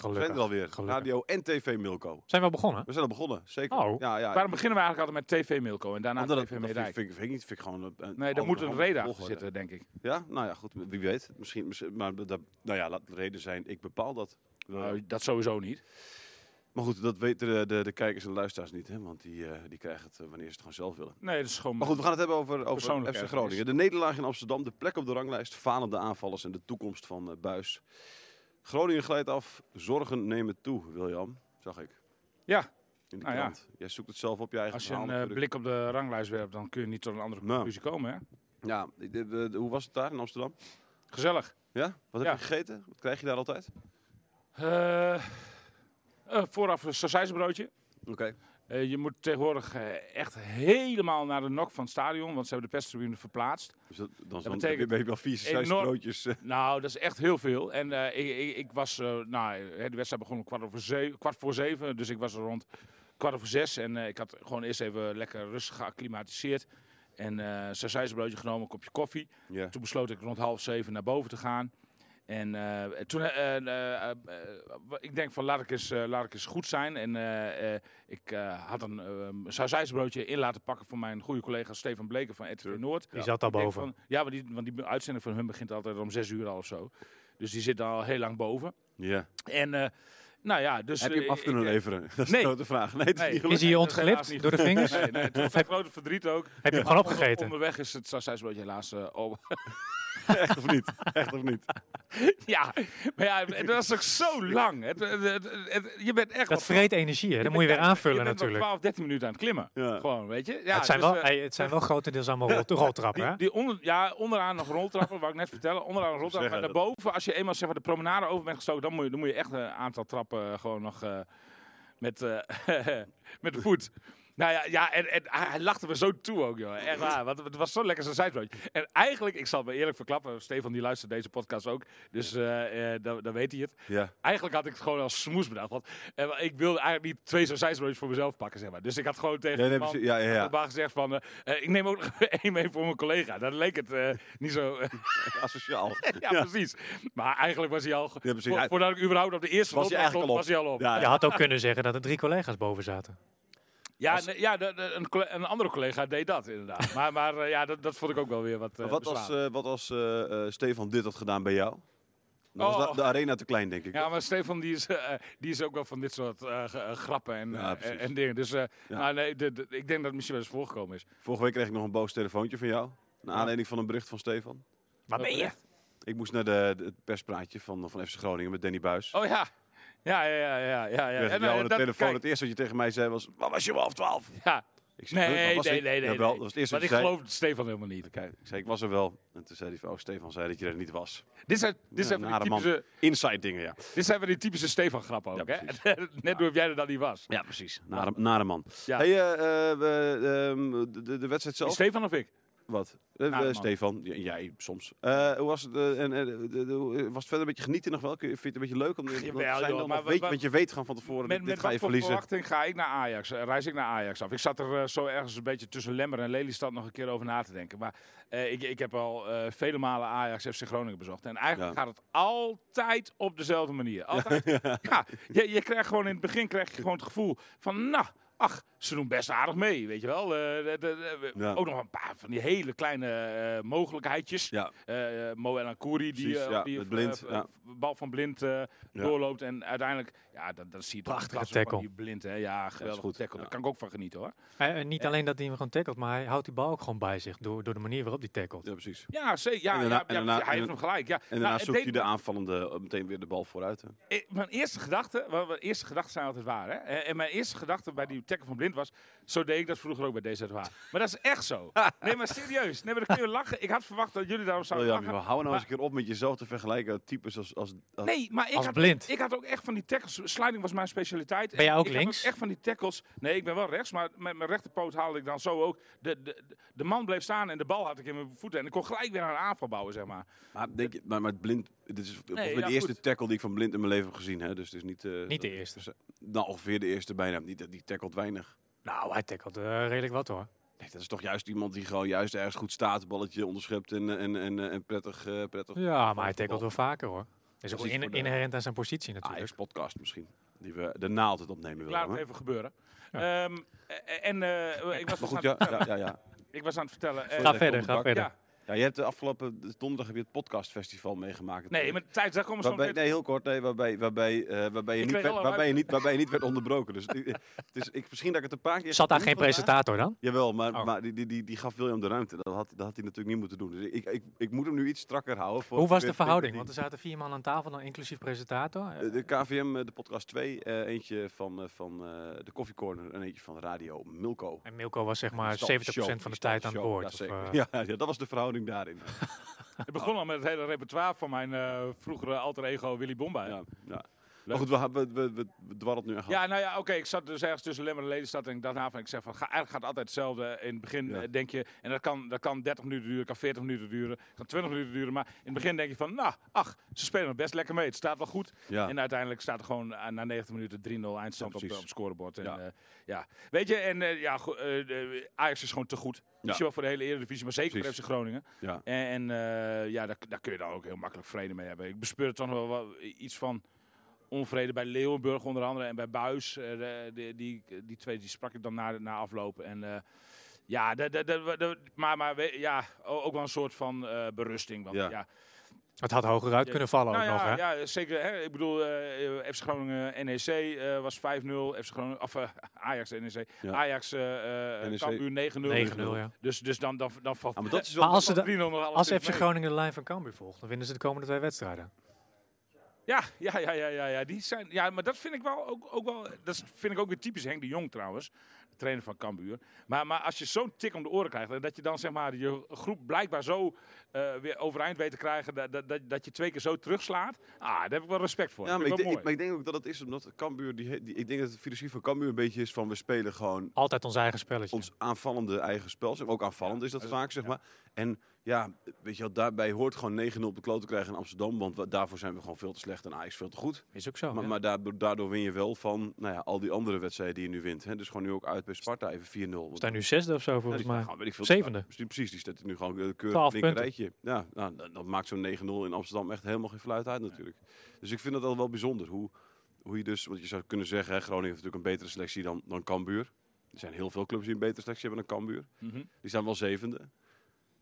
Gelukkig. zijn er alweer. Gelukkig. Radio en TV Milko. Zijn we al begonnen? We zijn al begonnen, zeker. Oh. ja, ja. Waarom beginnen we eigenlijk altijd met TV Milko en daarna Omdat TV dat vind, ik- vind ik niet. Vind ik gewoon een, Nee, daar moet een reden achter zitten, denk ik. Ja, nou ja, goed. Wie weet. Misschien, misschien- maar dat, nou ja, laat de reden zijn. Ik bepaal dat. Uh, Nou, dat sowieso niet. maar goed, dat weten de, de, de kijkers en luisteraars niet, hè? Want die, eh, die krijgen het eh, wanneer ze het gewoon zelf willen. Nee, dat is gewoon... Maar goed, we gaan het hebben over, over FC. Groningen. De nederlaag in Amsterdam, de plek op de ranglijst, falende aanvallers en de toekomst van eh, Buis. Groningen glijdt af, zorgen nemen toe, William. Zag ik. Ja, In de ja. krant. Jij zoekt het zelf op je eigen als je een eh, blik op de ranglijst werpt, dan kun je niet tot een andere Nou. conclusie komen, hè? Ja, de- de- de- hoe was het daar in Amsterdam? Gezellig. Ja? Wat Ja. heb je gegeten? Wat krijg je daar altijd? Eh, eh, vooraf een sausijzenbroodje. Oké. Eh, je moet tegenwoordig eh, echt helemaal naar de nok van het stadion, want ze hebben de perstribune verplaatst. Dus dat, dan, Dat betekent heb wel vier enorm- broodjes. eh. Nou, dat is echt heel veel. En ik, ik, ik was, nou, de wedstrijd begon om kwart, over zeven, kwart voor zeven. Dus ik was er rond kwart over zes. En ik had gewoon eerst even lekker rustig geacclimatiseerd. En eh een broodje genomen, een kopje koffie. Toen besloot ik rond half zeven naar boven te gaan. En eh, toen, eh, eh, ik denk van laat ik eens, eh, laat ik eens goed zijn. En eh, eh, ik eh, had een uh, in laten pakken voor mijn goede collega Stefan Bleken van RTV Noord. Die zat denk boven. Van, ja, want die, want die uitzending van hun begint altijd om zes uur al of zo. Dus die zit al heel lang boven. ja. En eh, nou ja, dus... Heb je hem af kunnen ik, leveren? Dat is nee. de grote vraag. Nee, Nee. Is. Is hij je ontglipt door de vingers? Nee, nee, het was een grote verdriet ook. Heb je hem gewoon Onder- opgegeten? Onderweg is het sausijsbroodje helaas uh. Echt of niet? Echt of niet? Ja, maar ja, het was ook zo lang. Het, het, het- het- je bent echt... Dat wat- vreet energie, hè? Dat moet je weer aanvullen je bent nog natuurlijk. 12, 13 minuten aan het klimmen. Ja. Gewoon, weet je. Ja, het, zijn dus, wel, eh, hey, het zijn wel grotendeels allemaal rol- roltrappen, hè? Die, die onder, ja, onderaan nog roltrappen, wou ik net vertellen. Onderaan nog roltrappen. Maar daarboven, als je eenmaal zeg maar, de promenade over bent gestoken, dan moet je, dan moet je echt een aantal trappen eh, gewoon nog eh, met, eh, met de voet. Nou ja, ja en, en hij lachte me zo toe ook, joh. Echt waar, want het was zo lekker zijn zijbroodje. En eigenlijk, ik zal me eerlijk verklappen, Stefan die luistert deze podcast ook, dus eh, eh, dan, dan weet hij het. Ja. Eigenlijk had ik het gewoon als smoes bedacht. Want eh, ik wilde eigenlijk niet twee sausijsbroodjes voor mezelf pakken, zeg maar. Dus ik had gewoon tegen nee, de man ja, ja, ja. gezegd van, ik neem ook nog één mee voor mijn collega. Dan leek het eh, niet zo... Asociaal. ja, precies. Maar eigenlijk was hij al... Ja, precies. vo- Hij- voordat ik überhaupt op de eerste Was hij eigenlijk stond, al op. was hij al op. Ja, Je had ook kunnen zeggen dat er drie collega's boven zaten. Ja, nee, ja de, de- een, een andere collega deed dat inderdaad. maar maar eh, ja, dat, dat vond ik ook wel weer wat uh, Maar wat als, eh, wat als eh, eh, Stefan dit had gedaan bij jou? Dan was Oh. de, de arena te klein, denk ik. Ja, maar Stefan die is, eh, die is ook wel van dit soort eh, eh, grappen en, Ja, eh, en dingen. Dus eh, Ja. nou, nee, de, de- ik denk dat het misschien wel eens voorgekomen is. Vorige week kreeg ik nog een boos telefoontje van jou. Naar aanleiding van een bericht van Stefan. Waar ben je? Ik moest naar de, de- het perspraatje van, van FC Groningen met Danny Buis. Oh ja. Ja, ja, ja, ja, ja. Ik En, jou eh, aan de dat- telefoon. kijk, Het eerste wat je tegen mij zei was, wat was je om half twaalf? Ja. Ik zei, "Huh, Nee, nee, ik?" nee, nee. Dat was het eerste wat ik geloof Stefan helemaal niet. Oké, ik zei, ik was er wel. En toen zei hij, van, oh, Stefan zei dat je er niet was. Dit zijn, dit zijn van die typische, Inside dingen, ja. dit zijn van die typische Stefan-grappen ook, hè? Net hoe jij er dan niet was. Ja, precies. Nare, nare man. Hey, eh, eh, ehm, de wedstrijd zelf. Stefan of ik? Wat? Eh, Nare eh. Stefan, jij soms. Eh, hoe was het? en, was het verder een beetje genieten nog wel? Vind je het een beetje leuk om te zijn joh, maar weet, want je weet gewoon van tevoren, Met, dit, met dit ga je verliezen. verwachting ga ik naar Ajax? reis ik naar Ajax af? Ik zat er zo ergens een beetje tussen Lemmer en Lelystad nog een keer over na te denken. Maar ik, ik heb al vele malen Ajax FC Groningen bezocht. En eigenlijk Ja. gaat het altijd op dezelfde manier. Altijd. ja. je, je krijgt gewoon in het begin krijg je gewoon het gevoel van, nou, ach, ze doen best aardig mee, weet je wel. Eh, de- de- de- Ja. Ook nog een paar van die hele kleine eh, mogelijkheidjes. Ja, Eh, Mo El Akouri die, eh, ja, die Blind, ja. bal van Blind eh, doorloopt. En uiteindelijk, ja, dat, dat zie je toch. Prachtige tackle. Die Blind, hè. Ja, geweldig goed, tackle. ja. Daar kan ik ook van genieten, hoor. En niet alleen dat hij hem gewoon tackelt, maar hij houdt die bal ook gewoon bij zich door, door de manier waarop hij tackelt. ja precies. Ja, zeker. Ja, En daarna- ja, en ja, daarna- hij heeft en- hem gelijk. Ja. En Nou, daarna zoekt hij de aanvallende meteen weer de bal vooruit. Hè. Mijn eerste gedachte, mijn eerste gedachten zijn altijd waar. Hè? En en mijn eerste gedachte bij die tackle van Blind was, zo deed ik dat vroeger ook bij DZH. Maar dat is echt zo. Nee, maar serieus. Nee, maar dan kun je lachen. Ik had verwacht dat jullie daarom zouden William, lachen. hou nou eens een keer op met jezelf te vergelijken. Types als... als, als Nee, maar ik Als had, blind. ik had ook echt van die tackles. Sliding was mijn specialiteit. Ben jij ook ik had links? echt van die tackles. Nee, ik ben wel rechts, maar met mijn rechterpoot haalde ik dan zo ook. De, de, de man bleef staan en de bal had ik in mijn voeten. En ik kon gelijk weer aan een aanval bouwen, zeg maar. Maar, denk je, maar, maar het blind, dit is volgens mij ja, de eerste goed. tackle die ik van blind in mijn leven heb gezien. Hè? Dus het is niet, eh, Niet de eerste. dus, nou, ongeveer de eerste bijna. Die, die tackelt weinig. Nou, hij tackelt eh, redelijk wat hoor. Nee, dat is toch juist iemand die gewoon juist ergens goed staat, balletje onderschept en, en, en, en prettig, eh, prettig. Ja, maar hij tackelt wel vaker hoor. Is ook in, de- inherent aan zijn positie natuurlijk. Ajax podcast misschien. Die we de naald het opnemen Ik laat willen. het even gebeuren. Ehm, eh, en eh, ik, was Maar dus goed, aan ja, het vertellen. ja, ja, ja. ik was aan het vertellen. eh, Ga verder, ga verder. Ja. je hebt de afgelopen donderdag heb je het podcastfestival meegemaakt. Nee, maar Thijs, daar komen Waarbij, meteen- nee, heel kort. Nee, waarbij, waarbij, eh, waarbij, je niet werd, waarbij, je niet, waarbij je niet werd onderbroken. Dus is, ik, misschien dat ik het een paar keer. Zat daar geen presentator dan? Jawel, maar, Oh. maar die, die, die, die gaf William de ruimte. Dat had, dat had hij natuurlijk niet moeten doen. Dus ik, ik, ik moet hem nu iets strakker houden. Voor Hoe was de verhouding? Want er zaten vier man aan tafel, dan inclusief presentator. De, de KVM, eh, de podcast 2, eh, eentje van, eh, van eh, de Coffee Corner en eentje van Radio Milko. En Milko was zeg maar Die 70% stal- van de tijd aan het woord. ja, dat was de verhouding daarin. Ik begon al met het hele repertoire van mijn eh, vroegere alter ego Willy Bombay. Ja, Ja, ja. Maar goed, we, we, we, dwarrelen nu echt af. nou ja, oké. ik zat dus ergens tussen Lemmer en Lelystad en ik dacht na van, ik zeg van, ga, eigenlijk gaat het altijd hetzelfde. In het begin Ja. eh, denk je, en dat kan, dat kan 30 minuten duren, kan 40 minuten duren, kan 20 minuten duren. Maar in het begin denk je van, nou, ach, ze spelen nog best lekker mee. Het staat wel goed. Ja. En uiteindelijk staat er gewoon eh, na 90 minuten 3-0 eindstand Ja, op, het scorebord. En, Ja. ja. ja. Weet je, en eh, ja, eh, de- Ajax is gewoon te goed. Misschien wel voor de hele Eredivisie, maar zeker voor FC Groningen. Ja. En, en eh, ja, daar, daar kun je dan ook heel makkelijk vrede mee hebben. Ik bespeur er toch nog wel wat- iets van onvrede bij Leeuwenburg onder andere en bij Buis. Eh, de- de- die, die twee die sprak ik dan na, na aflopen. En eh, ja, de, de, de, de- maar, maar ja, ook wel een soort van eh, berusting. Want, Ja. ja. Het had hoger uit kunnen vallen Nou ook nog, hè? ja, ja, zeker. Hè? Ik bedoel, eh FC Groningen NEC eh, was 5-0. FC Groningen, of eh, Ajax NEC. Ja. Ajax eh eh NEC. Cambuur 9-0. 9-0, ja. Dus, dus dan, dan, dan valt maar dat is wel... Maar als ze valt de- 3-0 nog Als FC. Groningen de lijn van Cambuur volgt, dan winnen ze de komende twee wedstrijden. Ja, ja, ja, ja, ja, die zijn, ja, maar dat vind ik wel ook, ook wel, dat vind ik ook weer typisch Henk de Jong trouwens, trainer van Cambuur. Maar, maar als je zo'n tik om de oren krijgt en dat je dan zeg maar je groep blijkbaar zo eh, weer overeind weet te krijgen, dat, dat, dat, dat je twee keer zo terugslaat, ah, daar heb ik wel respect voor. Ja, Dat maar ik, denk, ik maar ik denk ook dat het is omdat Cambuur, die, ik denk dat de filosofie van Cambuur een beetje is van we spelen gewoon Altijd ons eigen spelletje. ons aanvallende eigen spel. Zeg maar. Ook aanvallend is dat vaak, zeg maar. En ja, weet je wel, daarbij hoort gewoon 9-0 op de kloot te krijgen in Amsterdam. Want wa- daarvoor zijn we gewoon veel te slecht en Ajax veel te goed. Is ook zo. Maar, ja. maar daardoor, daardoor win je wel van nou ja, al die andere wedstrijden die je nu wint. Hè. Dus gewoon nu ook uit bij Sparta even 4-0. We staan nu zesde of zo volgens mij. veel, Zevende. Precies, die staat nu gewoon eh, keurig 12 linker punten. rijtje. Ja, nou, dat, dat maakt zo'n 9-0 in Amsterdam echt helemaal geen fluit uit natuurlijk. Dus ik vind dat al wel bijzonder. Hoe, hoe je dus, want je zou kunnen zeggen, hè, Groningen heeft natuurlijk een betere selectie dan, dan Cambuur. Er zijn heel veel clubs die een betere selectie hebben dan Cambuur. Mhm. Die staan wel zevende.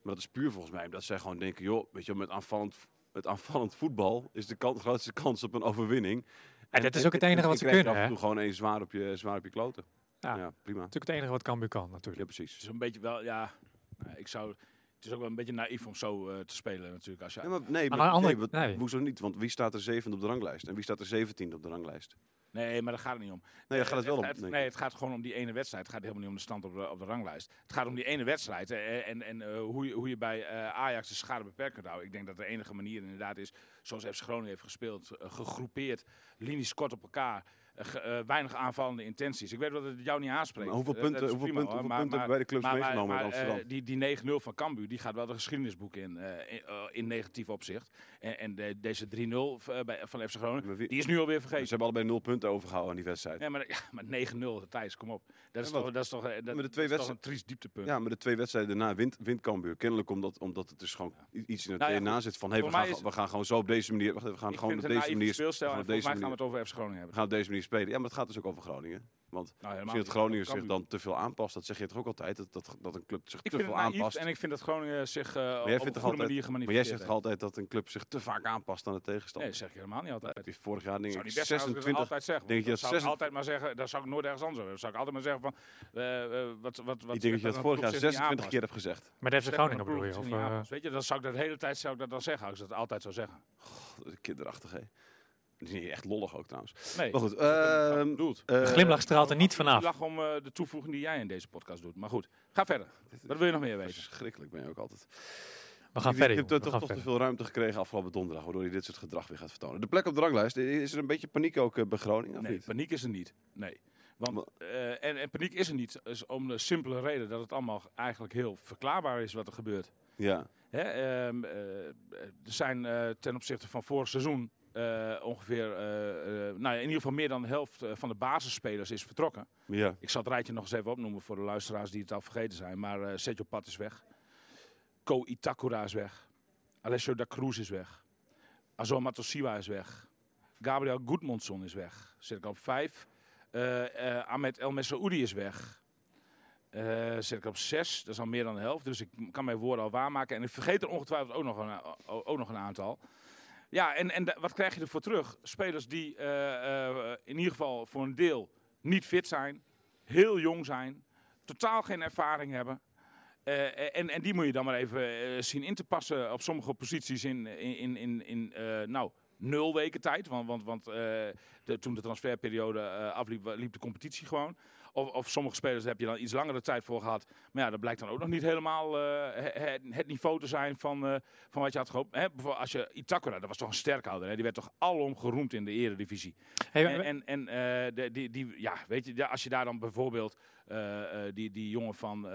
Maar dat is puur volgens mij omdat zij gewoon denken, joh, weet je, met aanvallend, met aanvallend voetbal is de kan- grootste kans op een overwinning. En dat is ook het enige wat ze kunnen, af en hè? toe gewoon eens zwaar op je, zwaar op je kloten. Ja. Ja, prima. natuurlijk het enige wat Cambuur kan, Ja, natuurlijk. Het precies. is een beetje wel, ja, nou, ik zou, het is ook wel een beetje naïef om zo eh, te spelen natuurlijk. Als je, Ja, maar nee, Aan maar, de andere- nee, wat- nee. hoezo niet? Want wie staat er zevende op de ranglijst? En wie staat er zeventiende op de ranglijst? Nee, maar daar gaat het niet om. Nee, daar gaat het wel om. Het, nee, het gaat gewoon om die ene wedstrijd. Het gaat helemaal niet om de stand op de, op de ranglijst. Het gaat om die ene wedstrijd. eh, en en eh, hoe, je, hoe je bij eh, Ajax de schade beperkt kunt houden. Ik denk dat de enige manier inderdaad is, zoals FC Groningen heeft gespeeld, eh, gegroepeerd, linies kort op elkaar. Eh, weinig aanvallende intenties. Ik weet dat het jou niet aanspreekt. Maar hoeveel Eh, punten, hoeveel prima, punten, hoeveel punten hebben bij de clubs maar- meegenomen in Amsterdam? eh, die, die 9-0 van Cambuur, die gaat wel de geschiedenisboek in, in, in negatief opzicht. En, en de, deze 3-0 v- bij- van FC Groningen, wie- die is nu alweer Ze vergeten. hebben allebei nul punten overgehouden aan die wedstrijd. Ja, maar, ja, maar 9-0, Thijs, kom op. Dat is Ja, toch, dat is toch, dat, de dat is toch een triest dieptepunt. Ja, maar de twee wedstrijden daarna wint, wint Cambuur. Kennelijk omdat, omdat het dus gewoon iets in het Nou DNA zit van... Hey, we, gaan, we gaan gewoon zo op deze manier... We gaan gewoon op deze manier... we volgens mij gaan we het over FC Groningen we hebben. gaan op deze manier spelen. Ja, maar het gaat dus ook over Groningen. Nou, Want helemaal misschien dat niet. Groningen zich dan te veel aanpast. Dat zeg je toch ook altijd, dat, dat, dat een club zich Ik te vind het veel naïef aanpast. en ik vind dat Groningen zich eh op een goede altijd- manier Maar jij zegt toch heeft. altijd dat een club zich te vaak aanpast aan de Nee, tegenstander. dat zeg je helemaal niet altijd. heb je vorig jaar denk Dat zou ik niet best zijn als ik dat 26... altijd denk je dat dat zou ik 26 altijd maar zeggen, dat zou ik nooit ergens anders hebben. Dan zou ik altijd maar zeggen van, eh, eh, wat, wat, wat Ik denk dat je dat vorig jaar 26 keer hebt gezegd. Met FC Groningen bedoel je? Of, eh, Weet je, dan zou ik dat de hele tijd zou ik dat dan zeggen, als ik dat altijd zou zeggen. Dat is kinderachtig, hè. Dat is niet echt lollig ook trouwens. Nee, Maar goed, ik ehm, eh, de glimlach straalt er niet Ik vanaf. lach om eh, de toevoeging die jij in deze podcast doet. Maar goed, ga verder. Wat wil je nog meer weten? Verschrikkelijk ben je ook altijd. We gaan je verder, hebt jongens, toch toch te veel ruimte gekregen afgelopen donderdag, waardoor je dit soort gedrag weer gaat vertonen. De plek op de ranglijst, is er een beetje paniek ook eh, bij Groningen, of Nee, niet? paniek is er niet. Nee. Want, Wa- eh, en, en paniek is er niet is om de simpele reden dat het allemaal eigenlijk heel verklaarbaar is wat er gebeurt. Ja, Hè, ehm, eh, er zijn eh, ten opzichte van vorig seizoen eh, ongeveer, eh, eh, nou ja, in ieder geval meer dan de helft van de basisspelers is vertrokken. ja. Ik zal het rijtje nog eens even opnoemen voor de luisteraars die het al vergeten zijn. Maar Sergio Pat is weg. Ko Itakura is weg. Alessio da Cruz is weg. Azor Matosiwa is weg. Gabriel Gudmundsson is weg. Zit ik op vijf. Ahmed El Messaoudi is weg. Zit ik op zes. Dat is al meer dan de helft. Dus ik kan mijn woorden al waarmaken. En ik vergeet er ongetwijfeld ook nog een, ook nog een aantal. Ja, en, en wat krijg je ervoor terug? Spelers die eh, eh, in ieder geval voor een deel niet fit zijn. Heel jong zijn. Totaal geen ervaring hebben. Eh, en, en die moet je dan maar even zien in te passen op sommige posities in, in, in, in, nou, nul weken tijd. Want, want, want de, toen de transferperiode afliep, liep de competitie gewoon. Of, of sommige spelers heb je dan iets langere tijd voor gehad. Maar ja, dat blijkt dan ook nog niet helemaal eh, he- het, het niveau te zijn van, eh, van wat je had gehoopt. Hè, bijvoorbeeld als je Itakura, dat was toch een sterkhouder. Hè? Die werd toch alom geroemd in de eredivisie. Hey, En, en, en eh, de, die, die, ja, weet je, als je daar dan bijvoorbeeld die, die jongen van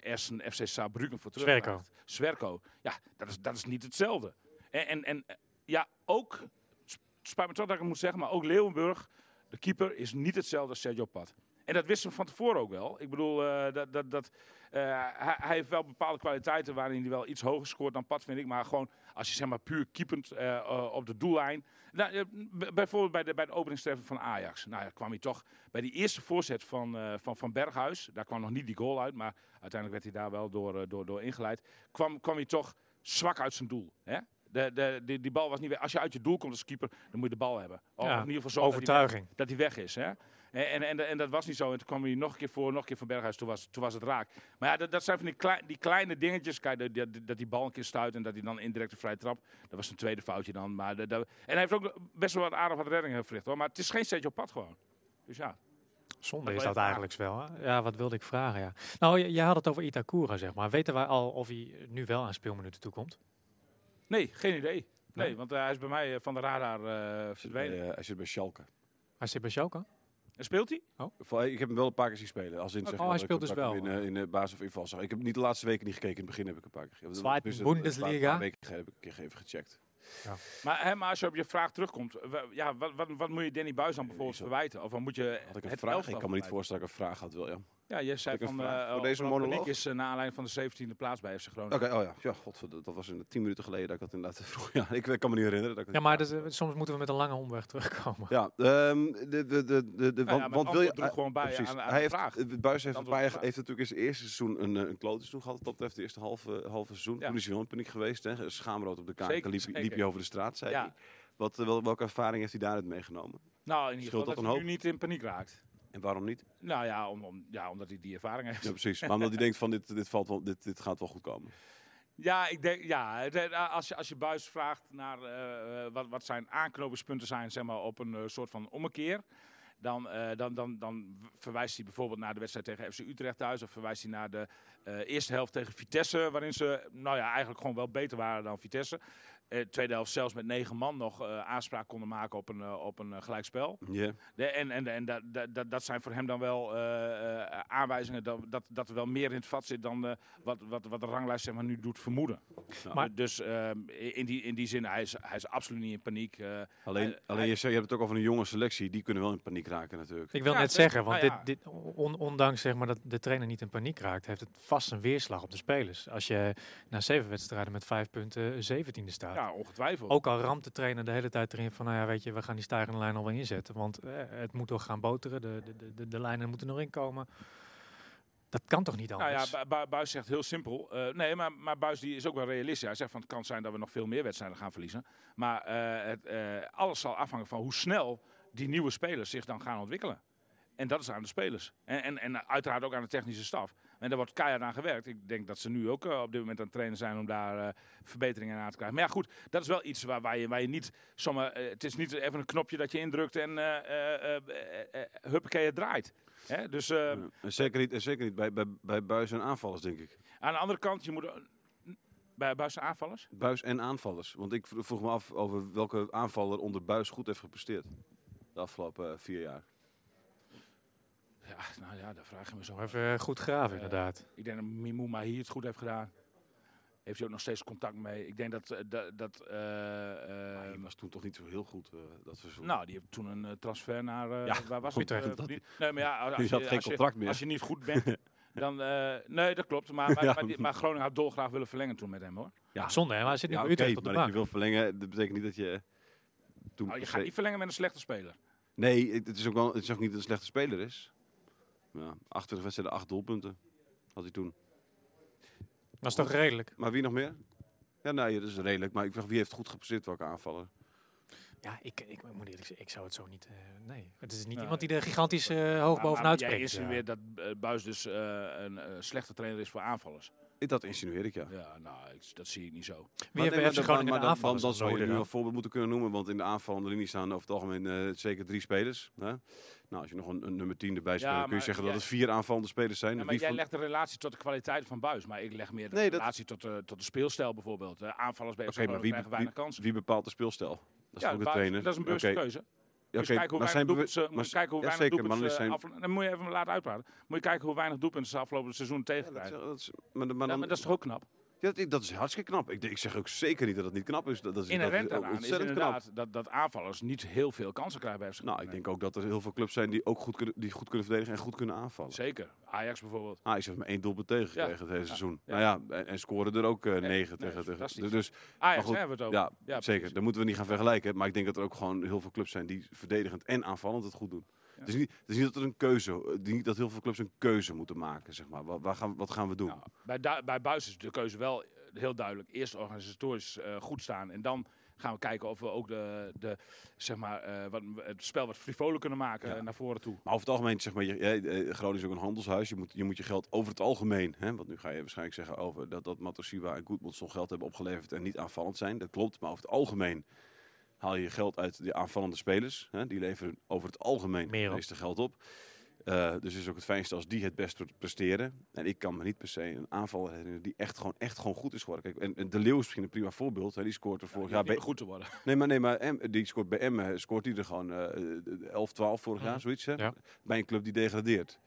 Essen, FC Saarbrücken voor terug Zwerko. Zwerko. Ja, dat is, dat is niet hetzelfde. En, en, en ja, ook, sp- spijt me toch dat ik het moet zeggen, maar ook Leeuwenburg, de keeper, is niet hetzelfde als Sergio Pat. En dat wisten we van tevoren ook wel. Ik bedoel, eh, dat, dat, dat, eh, hij, hij heeft wel bepaalde kwaliteiten waarin hij wel iets hoger scoort dan Pat, vind ik. Maar gewoon, als je zeg maar puur keepend eh, op de doellijn. Nou, bijvoorbeeld bij de, bij de openingstreffer van Ajax. Nou ja, kwam hij toch bij die eerste voorzet van, van, van Berghuis. Daar kwam nog niet die goal uit, maar uiteindelijk werd hij daar wel door, door, door ingeleid. Kwam, kwam hij toch zwak uit zijn doel. Hè? De, de, die, die bal was niet weg. Als je uit je doel komt als keeper, dan moet je de bal hebben. Of Ja, in ieder geval zorgen dat hij weg- overtuiging. dat hij weg is. Hè? En, en, en, en dat was niet zo. En toen kwam hij nog een keer voor, nog een keer van Berghuis. Toen was, toen was het raak. Maar ja, dat, dat zijn van die, klei- die kleine dingetjes. Kijk, dat, dat, dat die bal een keer stuit en dat hij dan indirect een vrije trap. Dat was een tweede foutje dan. Maar en hij heeft ook best wel wat aardig wat reddingen verricht. Hoor. Maar het is geen Sergio Pad gewoon. Dus ja. Zonde is dat eigenlijk wel. Hè? Ja, wat wilde ik vragen? Ja. Nou, je, je had het over Itakura, zeg maar. Weten wij al of hij nu wel aan speelminuten toekomt? Nee, geen idee. Nee, Nee? want eh, hij is bij mij eh, van de radar eh verdwenen. Hij zit bij Schalke. Hij zit bij Schalke? En speelt hij? Voor- Ik heb hem wel een paar keer zien spelen. Als in, zeg Oh, maar, hij speelt dus wel. In, eh, in de basis of inval zag. Ik heb niet de laatste weken niet gekeken. In het begin heb ik een paar keer gekeken. Zweite Dus, eh, een paar- Bundesliga. Een paar weken geleden heb ik een keer even gecheckt. Maar, hè, maar als je op je vraag terugkomt, ja, wat, wat, wat moet je Danny Buis dan bijvoorbeeld verwijten? Of wat moet je Had ik een vraag? Ik kan me niet voorstellen dat ik een vraag had, William. Ja, je zei ik van eh, voor oh, deze monoloog? Is uh, naar aanleiding van de 17e plaats bij FC Groningen. Oké, oh ja. ja God, dat was in de tien minuten geleden dat ik dat inderdaad vroeg. Ja, ik kan me niet herinneren. Dat ik Ja, maar dat, soms moeten we met een lange omweg terugkomen. Ja, ehm, de, de, de, de, de, ja, want, wil je... gewoon bij precies. aan- aan hij heeft, vraag. eh, Buis heeft, natuurlijk in zijn eerste seizoen een, eh, een klote seizoen gehad. Dat betreft de eerste halve, halve seizoen. Ja. Toen is hij wel in paniek geweest. Hè. Schaamrood op de kaart. Liep, liep hij over de straat, zei Ja. hij. Wat, eh, wel, welke ervaring heeft hij daaruit meegenomen? Nou, in ieder geval dat, dat hij nu niet in paniek raakt. En waarom niet? Nou ja, om, om, ja omdat hij die ervaring heeft. Ja, precies. Maar omdat hij denkt van dit, dit, valt wel, dit, dit gaat wel goed komen. Ja, ik denk, ja, als je, als je Buis vraagt naar eh, eh, wat, wat zijn aanknopingspunten zijn zeg maar, op een eh, soort van ommekeer. Dan, dan, dan, dan verwijst hij bijvoorbeeld naar de wedstrijd tegen FC Utrecht thuis. Of verwijst hij naar de eerste helft tegen Vitesse. Waarin ze nou ja, eigenlijk gewoon wel beter waren dan Vitesse. Eh, tweede helft zelfs met negen man nog eh, aanspraak konden maken op een, eh, op een gelijkspel. Ja. De, en en, en dat, dat, dat- dat zijn voor hem dan wel eh, eh, aanwijzingen dat, dat, dat er wel meer in het vat zit dan eh, wat, wat, wat de ranglijst zeg maar, nu doet vermoeden. Ja. Maar- dus ehm, in, die, in die zin, hij is, hij is absoluut niet in paniek. eh. Alleen, Hij- alleen hij- je, zei, je hebt het ook over een jonge selectie. Die kunnen wel in paniek raken natuurlijk. Ik wil Ja, net zeggen, want nou ja. dit, dit, on- ondanks zeg maar, dat de trainer niet in paniek raakt, heeft het vast een weerslag op de spelers. Als je na zeven wedstrijden met vijf punten zeventiende staat. Ja, ongetwijfeld. Ook al ramt de trainer de hele tijd erin van, nou ja, weet je, we gaan die stijgende lijn al wel inzetten. Want eh, het moet toch gaan boteren, de, de, de, de, lijnen moeten nog inkomen. Dat kan toch niet Nou ja, anders? Bu- Bu- Buis zegt heel simpel. eh, nee, maar, maar Buis die is ook wel realistisch. Hij zegt van het kan zijn dat we nog veel meer wedstrijden gaan verliezen. Maar eh, het, eh, alles zal afhangen van hoe snel die nieuwe spelers zich dan gaan ontwikkelen. En dat is aan de spelers. En, en, en uiteraard ook aan de technische staf. En daar wordt keihard aan gewerkt. Ik denk dat ze nu ook eh, op dit moment aan het trainen zijn om daar eh, verbeteringen aan te krijgen. Maar ja, goed, dat is wel iets waar, waar, je, waar je niet zomaar. eh, het is niet even een knopje dat je indrukt en huppakee, het draait. Hè? Dus Ja. En zeker niet, en zeker niet bij, bij, bij buis en aanvallers, denk ik. aan de andere kant, je moet. Bij buiten aanvallers? Buis en aanvallers. Want ik vro- vroeg me af over welke aanvaller onder buis goed heeft gepresteerd. De afgelopen vier jaar. Ja, nou ja, daar vraag je me zo. Even eh, goed graven, Eh, inderdaad. Ik denk dat Mimouma hier het goed heeft gedaan. Heeft hij ook nog steeds contact mee. Ik denk dat... eh, dat, eh, eh, hij was toen toch niet zo heel goed eh, dat seizoen. nou, die heeft toen een transfer naar... eh, Ja, waar was goed, het? nee, maar ja, als, Die je, had geen contract meer. Als je niet goed bent, dan... eh, nee, dat klopt. Maar, maar, Ja. maar, die- maar Groningen had dolgraag willen verlengen toen met hem, hoor. ja, Zonde, hè? Maar hij zit nu ja, bij Utrecht op de maar dat je wil verlengen, dat betekent niet dat je... Toen Nou, je gaat niet verlengen met een slechte speler. Nee, het is ook wel, het is ook niet dat een slechte speler is. Ja, 28 wedstrijden, 8 doelpunten had hij toen. Dat is toch redelijk? Maar wie nog meer? Ja, nee, dat is redelijk. Maar ik vraag wie heeft goed gepresteerd, welke aanvaller? Ja, ik, ik, moet eerlijk zeggen, ik zou het zo niet... eh, nee, het is niet iemand die er gigantisch eh, hoog Maar- bovenuit maar Jij springt. insinueert dat eh, Buis dus eh, een eh, slechte trainer is voor aanvallers. Dat insinueer ik, ja. Ja, nou, ik- dat zie ik niet zo. Wie Maar heeft nee, FC maar Groningen dan- de zou je nu een voorbeeld moeten kunnen noemen. Want in de aanvallende linie staan over het algemeen eh, zeker drie spelers. Hè? Nou, als je nog een, een nummer 10 erbij speelt, Ja, kun je zeggen jij- dat het vier aanvallende spelers zijn. Ja, maar jij van- legt de relatie tot de kwaliteit van Buis. Maar ik leg meer de Nee, dat- relatie tot, de, tot de speelstijl bijvoorbeeld. Eh, aanvallers bij Oké, maar wie, krijgen wie, weinig kansen. wie bepaalt de speelstijl? Dat is ja, ook de trainer. dat is een bewuste keuze. Ja, Dus oké, kijken hoe maar weinig ze, maar- kijken hoe ja, weinig doelpunten zijn- Dan moet je even laten uitpraten. Moet je kijken hoe weinig doelpunten ze afgelopen seizoen Ja, tegenkrijgen. dat, is- dat is, maar, maar Ja, maar dat is toch ook knap? Ja, dat, dat is hartstikke knap. Ik, ik zeg ook zeker niet dat het niet knap is. Dat, dat is, dat Inherent is daaraan is knap. dat, dat aanvallers niet heel veel kansen krijgen bij FC Nou, ik denk ook dat er heel veel clubs zijn die ook goed kunnen, die goed kunnen verdedigen en goed kunnen aanvallen. Zeker. Ajax bijvoorbeeld. Ajax heeft maar één doelpunt tegengekregen Ja. het hele Ja. seizoen. Ja. Nou ja, en, en scoren er ook eh, negen nee, tegen. dat tegen dus, Ajax goed, hebben we het over. ja, Ja, zeker. Daar moeten we niet gaan vergelijken. Maar ik denk dat er ook gewoon heel veel clubs zijn die verdedigend en aanvallend het goed doen. Ja. Het, is niet, dat er een keuze, niet dat heel veel clubs een keuze moeten maken. Zeg maar. Wat, waar gaan, wat gaan we doen? Nou, bij, Du- bij Buis is de keuze wel eh, heel duidelijk. Eerst organisatorisch eh, goed staan. En dan gaan we kijken of we ook de, de, zeg maar, eh, wat, het spel wat frivoler kunnen maken Ja. naar voren toe. Maar over het algemeen, zeg maar, je, je, Groningen is ook een handelshuis. Je moet, je moet je geld over het algemeen, hè, want nu ga je waarschijnlijk zeggen over dat, dat Matosiwa en Goedmondson geld hebben opgeleverd en niet aanvallend zijn. Dat klopt, maar over het algemeen haal je geld uit de aanvallende spelers. Hè, die leveren over het algemeen het meeste geld op. Eh, dus het is ook het fijnste als die het best presteren. En ik kan me niet per se een aanvaller herinneren die echt gewoon, echt gewoon goed is geworden. Kijk, en, en De Leeuw is misschien een prima voorbeeld. Hè, die scoort er vorig Ja, jaar bij, goed te worden. Nee, maar, nee, maar die scoort bij Emmen scoort hij er gewoon eh 11, 12 vorig jaar, zoiets. Hè? Ja. Bij een club die degradeert.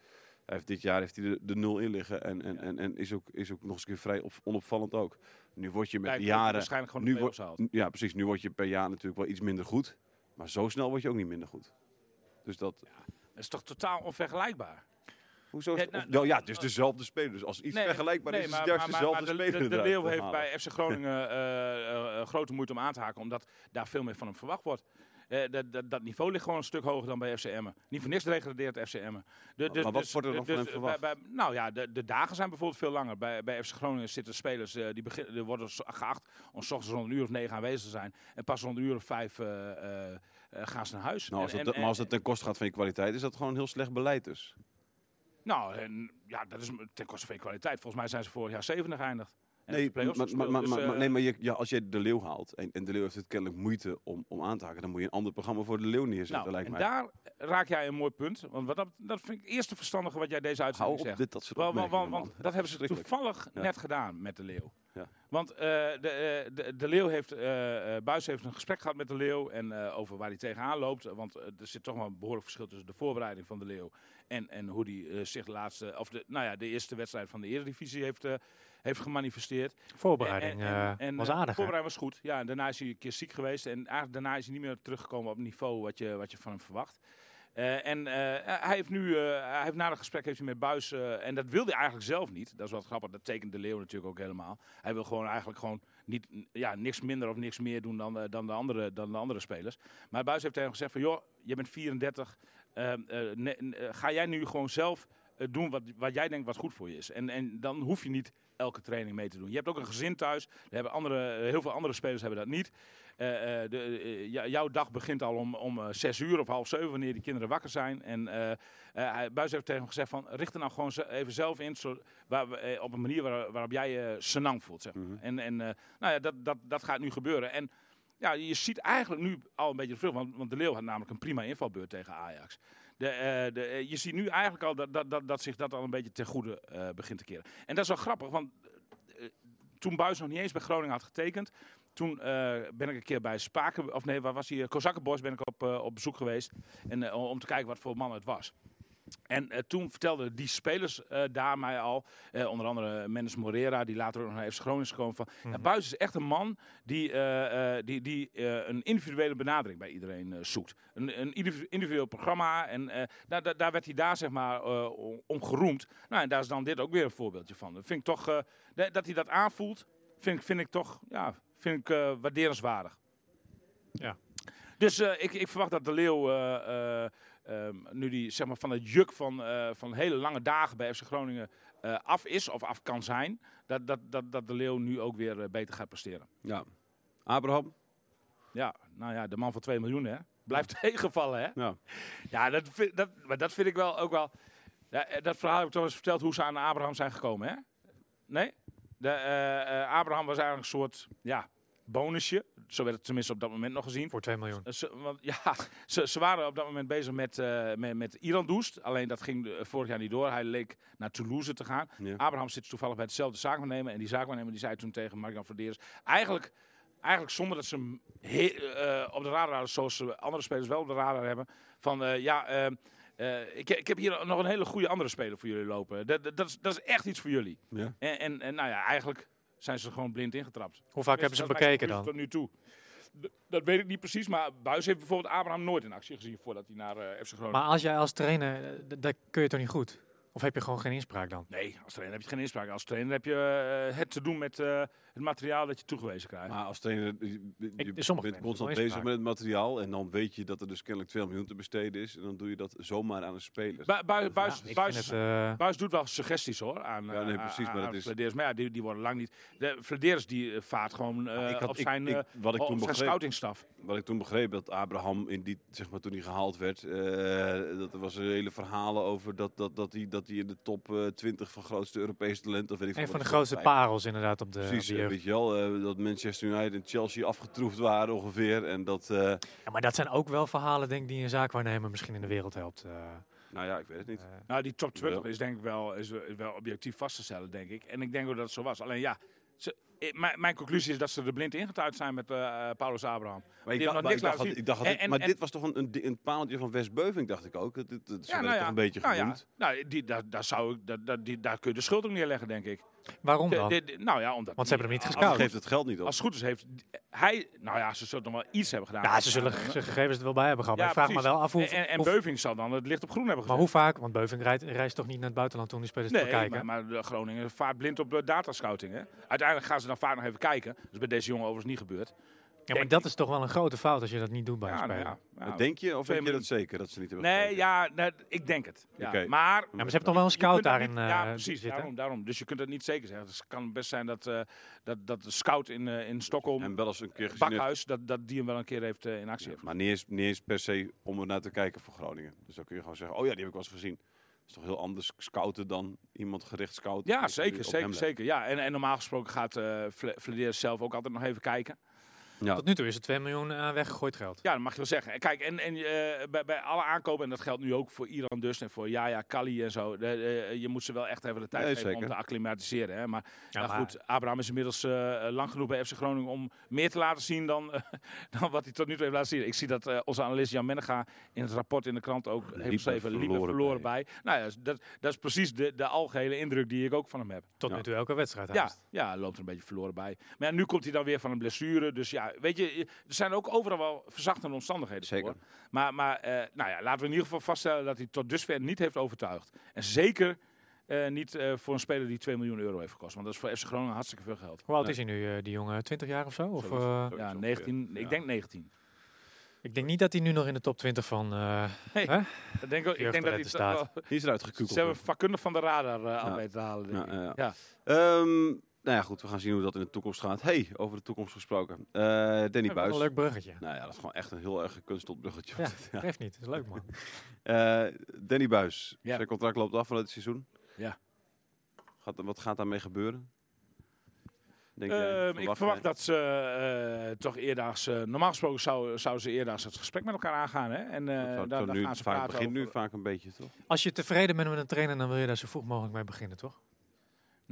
Hij heeft dit jaar heeft hij de, de nul in liggen en, en, en, en is, ook, is ook nog eens een keer vrij op, onopvallend ook. Nu word je met de die jaren... Waarschijnlijk gewoon nu de. Ja, precies. Nu word je per jaar natuurlijk wel iets minder goed. Maar zo snel word je ook niet minder goed. Dus dat... Dat is toch totaal onvergelijkbaar? Hoezo? Ja, nou, of- wel, ja, nou, het is dezelfde speler. Dus als iets Nee, vergelijkbaar nee, is, is het juist dezelfde maar de- speler. De, de, eruit Leeuw heeft bij FC Groningen eh, eh, eh, grote moeite om aan te haken, omdat daar veel meer van hem verwacht wordt. Eh, dat, dat, dat niveau ligt gewoon een stuk hoger dan bij FCM. Niet voor niks degradeert FCM. De, de, Maar wat dus- wordt er dan van dus hem verwacht? Bij, bij- nou ja, de, de dagen zijn bijvoorbeeld veel langer. Bij, bij FC Groningen zitten spelers eh, die beginnen, die worden geacht om s ochtends rond een uur of negen aanwezig te zijn. En pas rond een uur of vijf eh, gaan ze naar huis. Nou, als En- dat, en- maar als dat ten koste gaat van je kwaliteit, is dat gewoon heel slecht beleid dus. Nou, en, ja, dat is ten koste van je kwaliteit. Volgens mij zijn ze vorig jaar zevende geëindigd. Nee, maar, maar, gespeeld. maar, Dus, eh, nee, maar je, ja, als je de leeuw haalt en, en de leeuw heeft het kennelijk moeite om, om aan te haken, dan moet je een ander programma voor de leeuw neerzetten, Nou, lijkt en mij. daar raak jij een mooi punt. Want wat dat, dat vind ik het eerste verstandige wat jij deze Hou uitzending op zegt. dit, dat soort Want, want, want dat hebben ze toevallig Ja. net gedaan met de Leeuw. Ja. Want eh, de, eh, de, de Leeuw heeft, eh, Buis heeft een gesprek gehad met de Leeuw en over waar hij tegenaan loopt. Want er zit toch wel een behoorlijk verschil tussen de voorbereiding van de Leeuw en, en hoe hij zich de laatste, of de, nou ja, de eerste wedstrijd van de Eredivisie heeft, heeft gemanifesteerd. Voorbereiding En- en- eh, en, was eh, aardig. Voorbereiding was goed. Ja, en daarna is hij een keer ziek geweest. En eigenlijk daarna is hij niet meer teruggekomen op het niveau wat je, wat je van hem verwacht. Eh, en hij heeft nu, eh, hij heeft na het gesprek heeft hij met Buis, en dat wilde hij eigenlijk zelf niet. Dat is wat grappig, dat tekent de Leeuw natuurlijk ook helemaal. Hij wil gewoon eigenlijk gewoon niet, ja, niks minder of niks meer doen dan, dan, de, andere, dan de andere spelers. Maar Buis heeft tegen hem gezegd van, joh, je bent 34, eh, eh, ne- ga jij nu gewoon zelf doen wat, wat jij denkt wat goed voor je is. En, en dan hoef je niet elke training mee te doen. Je hebt ook een gezin thuis. Er hebben andere, eh, heel veel andere spelers hebben dat niet. Eh, eh, de, eh, jou- jouw dag begint al om, om eh, zes uur of half zeven, wanneer die kinderen wakker zijn. En eh, eh, hij- Buis heeft tegen hem gezegd van, richt er nou gewoon even zelf in, zo, waar, eh, op een manier waar- waarop jij je senang voelt. Zeg maar. Mhm. En, en eh, nou ja, dat, dat, dat gaat nu gebeuren. En ja, je ziet eigenlijk nu al een beetje veel, want, want de Leeuw had namelijk een prima invalbeurt tegen Ajax. De, eh, de, eh, je ziet nu eigenlijk al dat, dat, dat, dat zich dat al een beetje ten goede eh, begint te keren. En dat is wel grappig, want toen Buis nog niet eens bij Groningen had getekend, toen ben ik een keer bij Spaken, of nee, waar was hij? Kozakkenbos ben ik op, op bezoek geweest. En, om te kijken wat voor man het was. En eh, toen vertelden die spelers eh, daar mij al, eh, onder andere Mendes Morera, die later ook nog naar FC Groningen is gekomen, van ja, Buis is echt een man die, die, die een individuele benadering bij iedereen zoekt. Een, een individu- individueel programma en daar, daar, werd hij daar zeg maar om- geroemd. Nou, en daar is dan dit ook weer een voorbeeldje van. Dat vind ik toch, dat hij dat aanvoelt, vind, ik- vind ik toch, ja, vind ik waarderenswaardig. Ja. Dus ik, ik verwacht dat de Leeuw eh, eh, ehm, nu die zeg maar, van het juk van, eh, van hele lange dagen bij FC Groningen eh, af is of af kan zijn, dat, dat, dat, dat de Leeuw nu ook weer eh, beter gaat presteren. Ja. Abraham? Ja, nou ja, de man van 2 miljoen hè. Blijft tegenvallen hè. Ja. Ja, dat vind, dat, maar dat vind ik wel ook wel. Ja, dat verhaal heb ik toch eens verteld hoe ze aan Abraham zijn gekomen hè. Nee? De, Abraham was eigenlijk een soort ja, bonusje. Zo werd het tenminste op dat moment nog gezien. Voor 2 miljoen. Eh, Ze, want, ja, ze, ze waren op dat moment bezig met, eh met, met Iran Doest. Alleen dat ging eh, vorig jaar niet door. Hij leek naar Toulouse te gaan. Ja. Abraham zit toevallig bij hetzelfde zaakwaarnemer. En die zaakwaarnemer die zei toen tegen Mark-Jan Verdeers... Eigenlijk, eigenlijk zonder dat ze hem he- eh, op de radar hadden, zoals ze andere spelers wel op de radar hebben. Van eh, ja, ik, ik heb hier nog een hele goede andere speler voor jullie lopen. Dat, dat, dat, is, dat is echt iets voor jullie. Ja. En, en, en nou ja, eigenlijk zijn ze gewoon blind ingetrapt. Hoe vaak hebben ze bekeken dan? Tot nu toe. Dat weet ik niet precies, maar Buis heeft bijvoorbeeld Abraham nooit in actie gezien voordat hij naar eh FC Groningen. Maar als jij als trainer, eh, dat kun je toch niet goed? Of heb je gewoon geen inspraak dan? Nee, als trainer heb je geen inspraak. Als trainer heb je eh, het te doen met eh, het materiaal dat je toegewezen krijgt. Maar als trainer, je, je- je Ik- sommige bent constant bezig met het materiaal. En dan weet je dat er dus kennelijk 2 miljoen te besteden is. En dan doe je dat zomaar aan een speler. Bu- Buis, Buis, Ja, ik Buis, vind het, eh, Buis doet wel suggesties hoor. Aan, Ja, nee, eh, precies, aan- maar aan dat is-. Maar ja, die, die worden lang niet. De Flederis die eh, vaart gewoon eh, ik had- op zijn, ik- eh, wat ik op toen zijn begreep- scoutingstaf. Wat ik toen begreep, dat Abraham in die, zeg maar, toen hij gehaald werd, eh, dat er was een hele verhalen over dat, dat, dat, hij, dat hij in de top eh, 20 van grootste Europese talenten, of weet ik een veel van de grootste bij- parels inderdaad op de, op Precies, de eh, weet je wel, eh, dat Manchester United en Chelsea afgetroefd waren ongeveer. En dat, eh, Ja, maar dat zijn ook wel verhalen denk ik, die een zaakwaarnemer misschien in de wereld helpt. eh. nou ja, ik weet het niet. Nou, die top 20 Ja. is denk ik wel, is, wel objectief vast te stellen, denk ik. En ik denk ook dat het zo was. Alleen ja, ze, mijn, conclusie is dat ze er blind ingetuigd zijn met eh, Paulus Abraham. Maar ik dacht, maar ik dacht, laten dat- ik dacht dat En- dit- en- maar en- dit was toch een, een, paaltje van West Beuving, dacht ik ook. Dat, dat, dat, het toch een beetje nou ja, genoemd. nou, die, daar, daar, zou ik, daar, daar, die, daar kun je de schuld ook neerleggen, denk ik. Waarom dan? de- de- nou ja, omdat Want ze hebben hem niet Anders gescout. geeft het geld niet op. Als het goed is, heeft hij... Nou ja, ze zullen nog wel iets hebben gedaan. Ja, ze zullen zijn gegevens er wel bij hebben gehad. Maar Ja, ik vraag me wel af hoe, En, en, en hoe- Beuving zal dan het licht op groen hebben maar gezet. hoe vaak, want Beuving rijdt, reist toch niet naar het buitenland om die spelers te Nee, bekijken? maar, maar de Groningen vaart blind op de datascouting. Hè? Uiteindelijk gaan ze dan vaak nog even kijken. Dat is bij deze jongen overigens niet gebeurd. Ja, maar dat is toch wel een grote fout als je dat niet doet bij Ja, nou speler. ja, ja. Maar denk je, of weet je dat zeker, dat ze niet hebben Nee, ja, nee, ik denk het. Ja. Maar Ja, maar ze hebben toch wel een scout daarin niet- eh, Ja, precies. zitten? Daarom, daarom. Dus je kunt het niet zeker zeggen. Dus het kan best zijn dat, eh, dat, dat de scout in, eh, in Stockholm, En wel eens een keer. Bakhuis, dat, dat die hem wel een keer heeft in actie heeft. Maar niet eens, niet eens per se om er naar te kijken voor Groningen. Dus dan kun je gewoon zeggen, oh ja, die heb ik wel eens gezien. Dat is toch heel anders scouten dan iemand gericht scouten. Ja, zeker, zeker, zeker. Ja, en, en normaal gesproken gaat eh Flederis zelf ook altijd nog even kijken. Ja. Tot nu toe is het 2 miljoen eh, weggegooid geld. Ja, dat mag je wel zeggen. Kijk, en, en eh, bij, bij alle aankopen, en dat geldt nu ook voor Iran dus en voor Jaya, Kali en zo. de- eh, je moet ze wel echt even de tijd Nee, geven om te acclimatiseren. Hè. Maar, Ja, ja, maar- goed, Abraham is inmiddels eh, lang genoeg bij FC Groningen om meer te laten zien dan, dan wat hij tot nu toe heeft laten zien. Ik zie dat onze analist Jan Mennega in het rapport in de krant ook heeft geschreven, liepen verloren verloren bij. Nou ja, dat, dat is precies de, de algehele indruk die ik ook van hem heb. Tot Ja. nu toe elke wedstrijd Ja, haast. ja, loopt er een beetje verloren bij. Maar ja, nu komt hij dan weer van een blessure. Dus ja, ja, weet je, er zijn ook overal wel verzachtende omstandigheden Zeker. voor. Maar, maar eh, nou ja, laten we in ieder geval vaststellen dat hij tot dusver niet heeft overtuigd. En zeker eh, niet eh, voor een speler die 2 miljoen euro heeft gekost. Want dat is voor FC Groningen hartstikke veel geld. Hoe oud Nee. is hij nu, eh, die jongen? 20 jaar of zo? Of, eh, Ja, Zoiets 19, ongeveer. ik denk 19. ik denk niet dat hij nu nog in de top 20 van... eh, Nee, hè? Ik denk, ik denk dat hij staat. toch wel- Die is eruit gekukeld. Ze hebben vakkundig van de radar eh af Ja. weten te halen. Denk Ja, ik. ja, Ja. Ehm, nou ja, goed. We gaan zien hoe dat in de toekomst gaat. Hey, over de toekomst gesproken. Eh, Danny Ja, Buis. Een leuk bruggetje. Nou ja, dat is gewoon echt een heel erg gekunsteld bruggetje. Ja, Ja. geeft niet. Dat is leuk, man. Eh, Danny Buis. Ja. Zijn contract loopt af van het seizoen. Ja. Gaat, wat gaat daarmee gebeuren? Denk Ehm, jij? ik Verwacht dat ze eh, toch eerdaags... eh, normaal gesproken zou- zouden ze eerdaags het gesprek met elkaar aangaan. Hè? En eh, Dat zou- daar, nu, gaan ze vaak, praten begint nu over- vaak een beetje, toch? Als je tevreden bent met een trainer, dan wil je daar zo vroeg mogelijk mee beginnen, toch?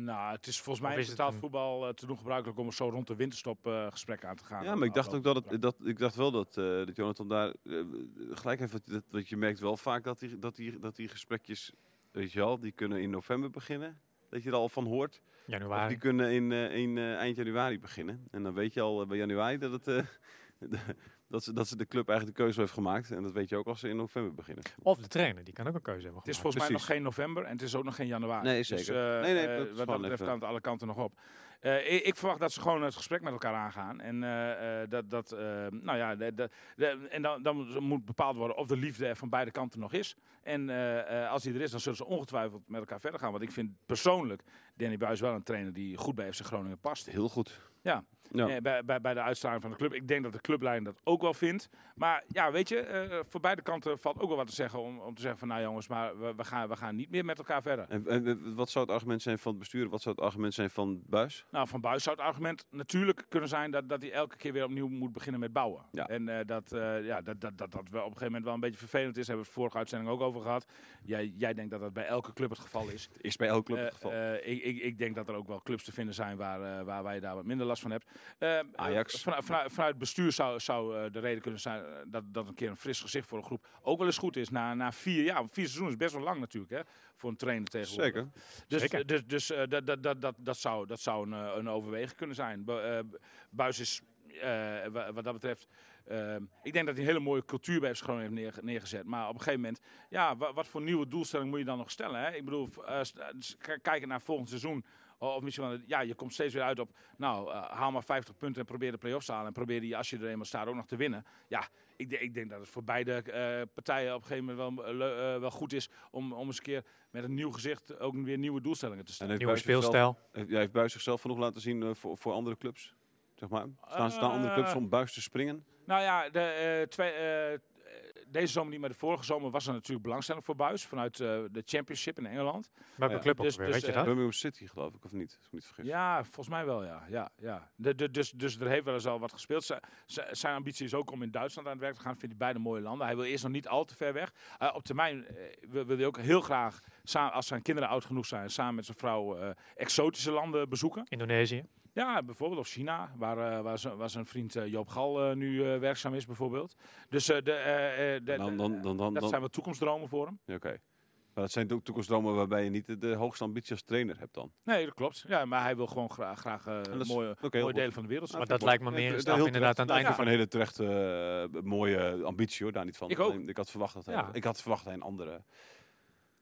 Nou, het is volgens mij in het betaald een- voetbal eh, te doen gebruikelijk om er zo rond de winterstop eh gesprekken aan te gaan. Ja, maar ik dacht ook dat het, dat, ik dacht wel dat, eh, dat Jonathan daar eh, gelijk heeft. Dat, dat je merkt wel vaak dat die, dat, die, dat die gesprekjes, weet je wel, die kunnen in november beginnen. Dat je er al van hoort. Of Januari. die kunnen in, eh, in eh, eind januari beginnen. En dan weet je al eh, bij januari dat, het, eh, dat, ze, dat ze de club eigenlijk de keuze heeft gemaakt. En dat weet je ook als ze in november beginnen. Of de trainer, die kan ook een keuze hebben Het is gemaakt. volgens mij nog geen november en het is ook nog geen januari. Nee, Dus, zeker. eh, Nee, nee, eh, dat wat dat betreft kan het alle kanten nog op. Eh, ik, ik verwacht dat ze gewoon het gesprek met elkaar aangaan. En, eh, eh, dat, dat, eh, nou ja, de, de, de- en dan, dan moet bepaald worden of de liefde er van beide kanten nog is. En eh, eh, als die er is, dan zullen ze ongetwijfeld met elkaar verder gaan. Want ik vind persoonlijk Danny Buis wel een trainer die goed bij FC Groningen past. Heel goed. Ja. Ja. Eh, bij, bij, bij de uitstraling van de club. Ik denk dat de clublijn dat ook wel vindt. Maar ja, weet je, eh, voor beide kanten valt ook wel wat te zeggen om, om te zeggen van nou jongens, maar we, we, gaan, we gaan niet meer met elkaar verder. En, en eh, wat zou het argument zijn van het bestuur? Wat zou het argument zijn van Buis? Nou, van Buis zou het argument natuurlijk kunnen zijn dat, dat hij elke keer weer opnieuw moet beginnen met bouwen. Ja. En eh, dat, eh, ja, dat, dat, dat dat wel op een gegeven moment wel een beetje vervelend is. Daar hebben we het vorige uitzending ook over gehad. Jij, jij denkt dat dat bij elke club het geval is. Is bij elke club Eh, het geval. eh, ik, ik, ik denk dat er ook wel clubs te vinden zijn waar, eh, waar, waar je daar wat minder last van hebt. Eh, Ajax. eh, vanuit, vanuit, bestuur zou, zou eh, de reden kunnen zijn eh, dat, dat een keer een fris gezicht voor een groep ook wel eens goed is. Na, na vier jaar, vier seizoenen is best wel lang natuurlijk hè, voor een trainer tegenwoordig. Zeker. Dus, Zeker. dus, dus eh, dat, dat, dat, dat, dat zou, dat zou een, een overweging kunnen zijn. Bu- eh, Buis is, eh, wa- wat dat betreft, eh, ik denk dat hij een hele mooie cultuur bij FC Groningen heeft neerge- neergezet. Maar op een gegeven moment, ja, wa- wat voor nieuwe doelstelling moet je dan nog stellen? Hè? Ik bedoel, k- kijken naar volgend seizoen. O- Of misschien wel, ja, je komt steeds weer uit op, nou, eh, haal maar 50 punten en probeer de play-offs te halen. En probeer die, als je er eenmaal staat, ook nog te winnen. Ja, ik, denk- ik denk dat het voor beide eh, partijen op een gegeven moment wel, eh, wel goed is om, om eens een keer met een nieuw gezicht ook weer nieuwe doelstellingen te En stellen. heeft Nieuwe zichzelf- speelstijl. heeft- ja, heeft Buis zichzelf genoeg laten zien voor, voor andere clubs? Zeg maar. Staan, staan andere clubs om Buis te springen? Nou ja, de, eh, twee, eh, deze zomer niet, maar de vorige zomer was er natuurlijk belangstelling voor Buis vanuit eh, de Championship in Engeland. Welke Ja. club ook Dus- weer, dus, weet je eh, dat? Birmingham City geloof ik, of niet? Als ik me niet vergis. Ja, volgens mij wel, ja. ja, ja. De, de, dus, dus er heeft wel eens al wat gespeeld. Z- zijn ambitie is ook om in Duitsland aan het werk te gaan. Vindt hij beide mooie landen. Hij wil eerst nog niet al te ver weg. Eh, op termijn wil, wil hij ook heel graag, samen, als zijn kinderen oud genoeg zijn, samen met zijn vrouw eh, exotische landen bezoeken. Indonesië. Ja, bijvoorbeeld. Of China, waar, eh, waar, zijn, waar zijn vriend eh, Joop Gal eh, nu werkzaam is, bijvoorbeeld. Dus eh, de, eh, eh, de- Dan, dan, dan, dan, dat dan- zijn wel toekomstdromen voor hem. Ja, Oké. Maar dat zijn ook toekomstdromen waarbij je niet de, de hoogste ambitie als trainer hebt dan. Nee, dat klopt. Ja, maar hij wil gewoon graag, graag is- mooie, mooie delen van de wereld. Maar dat lijkt me meer een stap inderdaad aan het einde van een hele terecht eh, mooie ambitie hoor, daar niet van. Ik ook. Ik had verwacht dat hij, Ja. ik had verwacht dat hij een andere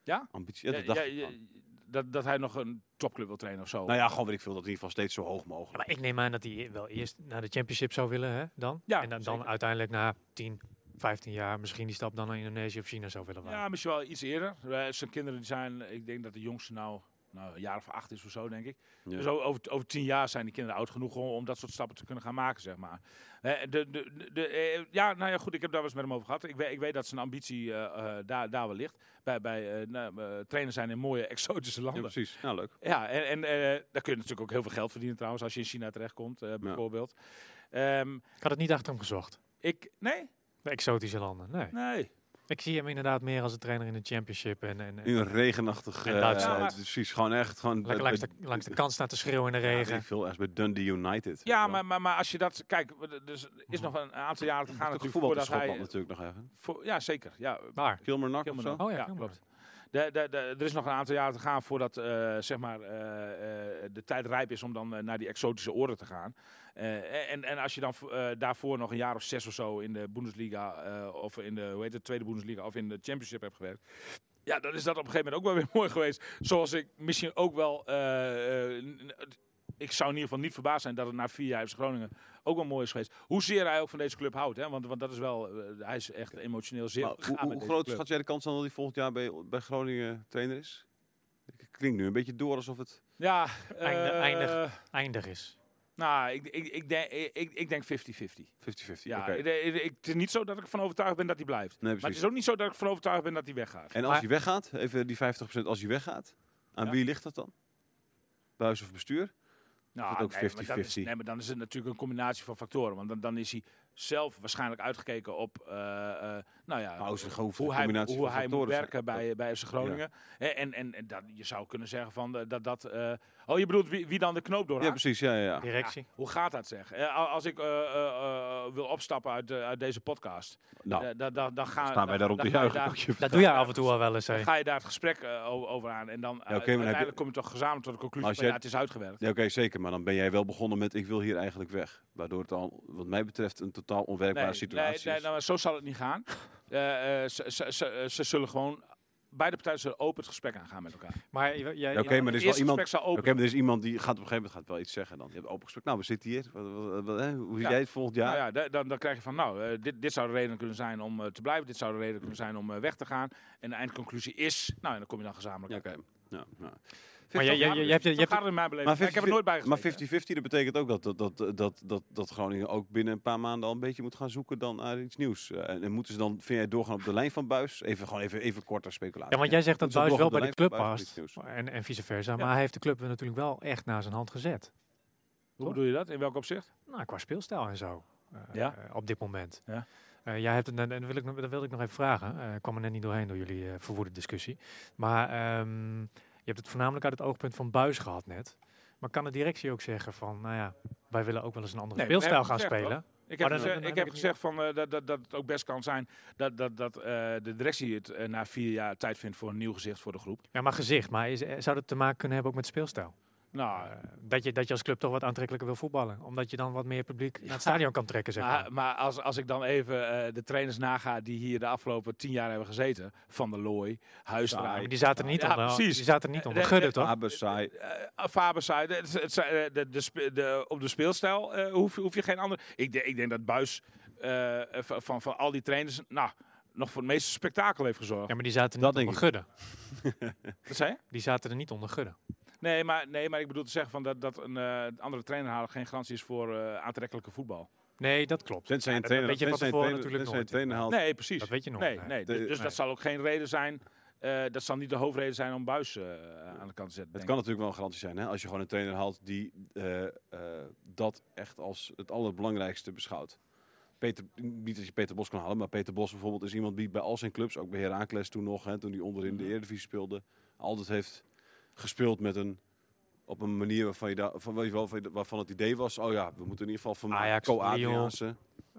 Ja? ambitie. Ja, Ja, dat dacht ja, ik ja, van. Dat, dat hij nog een topclub wil trainen of zo. Nou ja, gewoon weet ik veel dat in ieder geval steeds zo hoog mogelijk. Maar ik neem aan dat hij wel eerst naar de championship zou willen, hè, dan. Ja, en dan, dan zeker. uiteindelijk na 10, 15 jaar misschien die stap dan naar Indonesië of China zou willen wagen. Ja, misschien wel iets eerder. Eh, Zijn kinderen die zijn, ik denk dat de jongste nou, nou een jaar of acht is of zo, denk ik. Ja. Dus over, over tien jaar zijn die kinderen oud genoeg om, om dat soort stappen te kunnen gaan maken, zeg maar. Eh, de, de, de, de, eh, ja, nou ja, goed, ik heb daar wel eens met hem over gehad. Ik weet, ik weet dat zijn ambitie eh, eh, daar, daar wel ligt. Bij, bij eh, nou, trainen zijn in mooie exotische Ja, landen. precies. Nou, leuk. Ja, en, en eh, daar kun je natuurlijk ook heel veel geld verdienen trouwens, als je in China terechtkomt, eh bijvoorbeeld. Ehm, Ik had het niet achter hem gezocht. ik, nee, De exotische landen, nee. nee. Ik zie hem inderdaad meer als een trainer in de championship. En, en, In een regenachtig... En eh, Duitsland. eh, Ja, maar- precies, gewoon echt... Gewoon lekker langs de, langs de kant staat te schreeuwen in de Ja, regen. ik veel, ergens bij Dundee United. Ja, maar, maar, maar als je dat... Kijk, er dus is nog een aantal jaren te gaan natuurlijk voetbal hij... natuurlijk nog even. Voor, ja, zeker. Ja, Waar? Kilmarnock of zo? Kilmarnock. Oh ja, ja, klopt. Er is nog een aantal jaren te gaan voordat eh, zeg maar, eh, eh, de tijd rijp is om dan naar die exotische oren te gaan. En, en als je dan daarvoor nog een jaar of zes of zo in de Bundesliga of in de hoe heet het, tweede Bundesliga of in de Championship hebt gewerkt. Ja, dan is dat op een gegeven moment ook wel weer mooi geweest. Zoals ik misschien ook wel. Ik zou in ieder geval niet verbaasd zijn dat het na vier jaar FC Groningen ook wel mooi is geweest. Hoezeer hij ook van deze club houdt. Hè? Want, want dat is wel. eh, hij is echt emotioneel zeer. Hoe, hoe, met hoe deze groot schat jij de kans dan dat hij volgend jaar bij, bij Groningen trainer is? Het klinkt nu een beetje door alsof het... Ja, Einde- eh, eindig. Eindig is. Nou, ik, ik, ik, denk, ik, ik denk 50-50. 50-50. Ja, ik- ik- het is niet zo dat ik ervan overtuigd ben dat hij blijft. Nee, maar het is ook niet zo dat ik ervan overtuigd ben dat hij weggaat. En als Maar- hij weggaat, even die 50% als hij weggaat, aan Ja. wie ligt dat dan? Buis of bestuur? Nou, het ook nee, maar dan is- 50-50? Nee, maar dan is het natuurlijk een combinatie van factoren. Want dan, dan is hij zelf waarschijnlijk uitgekeken op eh, eh, nou ja, hoofd- hoe hij, combinatie hoe van hij moet werken bij, bij FC Groningen. Hè, En, en, en dat, je zou kunnen zeggen van eh, dat dat... eh, oh, je bedoelt wie, wie dan de knoop doorhaakt? Ja, precies. Ja, ja, ja. Directie. Hoe gaat dat zeg? Eh, al- Als ik eh, eh, eh, wil opstappen uit, de- uit deze podcast, Nou, dan, dan, dan gaan staan wij daarop juichen. je Dat doe je af en toe al wel eens. hè. Dan ga je daar het gesprek over aan. En dan heb je- uiteindelijk kom je toch gezamenlijk tot de conclusie Als van jij- ja, het is uitgewerkt. Ja, oké, zeker. Maar dan ben jij wel begonnen met ik wil hier eigenlijk weg. Waardoor het al, wat mij betreft, een totaal onwerkbare situatie nee, nee, is. nou, maar zo zal het niet gaan. Eh, eh, ze, ze, ze, ze zullen gewoon, beide partijen zullen open het gesprek aangaan met elkaar. Maar jij, Ja, oké, maar er is wel eerste iemand... gesprek zal Oké, maar er is iemand die gaat op een gegeven moment gaat wel iets zeggen dan. Je hebt open gesprek. Nou, we zitten hier. Wat, wat- wat- hè? Hoe zie Ja. jij het volgend jaar? Nou ja, da- dan, dan krijg je van, nou, eh, dit, dit zou de reden kunnen zijn om eh, te blijven. Dit zou de reden kunnen zijn om eh, weg te gaan. En de eindconclusie is, nou, en dan kom je dan gezamenlijk Ja, oké. Ja, ja. Maar jij- jij- hebt- je hebt- gaat het in mijn beleving. Maar Maar ik heb er nooit bij 50 gezeten. Maar 50-50, dat betekent ook dat, dat, dat, dat, dat, dat Groningen ook binnen een paar maanden al een beetje moet gaan zoeken dan naar iets nieuws. Eh, en, en moeten ze dan, vind jij, doorgaan op de lijn van Buis? Even, gewoon even, even korter speculatie. Ja, want jij zegt dat Buis wel bij de club past. En, en vice versa. Ja. Maar hij heeft de club natuurlijk wel echt naar zijn hand gezet. Hoe bedoel je dat? In welk opzicht? Nou, qua speelstijl en zo. eh, Ja. eh, op dit moment. Ja. Eh, jij hebt het, en dat wil ik, dat wilde ik nog even vragen. Eh, Ik kwam er net niet doorheen door jullie eh, verwoede discussie. Maar ehm, hebt het voornamelijk uit het oogpunt van Buis gehad net. Maar kan de directie ook zeggen van, nou ja, wij willen ook wel eens een andere Nee, speelstijl gaan gezegd, spelen. Ik heb, gezegd, ik heb gezegd van, eh, dat, dat, dat het ook best kan zijn dat, dat, dat eh, de directie het eh, na vier jaar tijd vindt voor een nieuw gezicht voor de groep. Ja, maar gezicht. Maar is, zou dat te maken kunnen hebben ook met speelstijl? Nou, Eh, dat, je, dat je als club toch wat aantrekkelijker wil voetballen. Omdat je dan wat meer publiek naar het stadion kan trekken, zeg maar. maar, maar als, als ik dan even eh, de trainers naga die hier de afgelopen tien jaar hebben gezeten, Van der Looy, Ja, maar die zaten er niet Ja, onder, precies. die zaten er niet onder De- gudde, de- toch? Faber, saai. Faber zei, het, het, zei, de, de, spe- de, op de speelstijl eh, hoef, je- hoef je geen andere. Ik, denk- ik denk dat Buis eh, van, van, van al die trainers, nou, nog voor het meeste spektakel heeft gezorgd. Ja, maar die zaten Dat niet denk onder ik. gudde. Wat zei je? Die zaten er niet onder gudde. Nee, maar, nee, maar ik bedoel te zeggen van dat, dat een eh, andere trainer halen geen garantie is voor eh, aantrekkelijke voetbal. Nee, dat klopt. Tenzij een dat trainer, weet je van tevoren trainer, natuurlijk nooit. trainer haalt. Nee, precies. Dat weet je nog. Nee, nee. dus nee. dat zal ook geen reden zijn. eh, dat zal niet de hoofdreden zijn om Buis eh, aan de kant te zetten. Het kan natuurlijk wel een garantie zijn, hè? als je gewoon een trainer haalt die eh, eh, dat echt als het allerbelangrijkste beschouwt. Peter, niet dat je Peter Bos kan halen, maar Peter Bos bijvoorbeeld is iemand die bij al zijn clubs, ook bij Heracles toen nog, hè, toen hij onderin de Mhm. Eredivisie speelde, altijd heeft gespeeld met een op een manier waarvan, je daar, van, weet je wel, waarvan het idee was, oh ja, we moeten in ieder geval van Ajax, co-Adriaanse. Eh,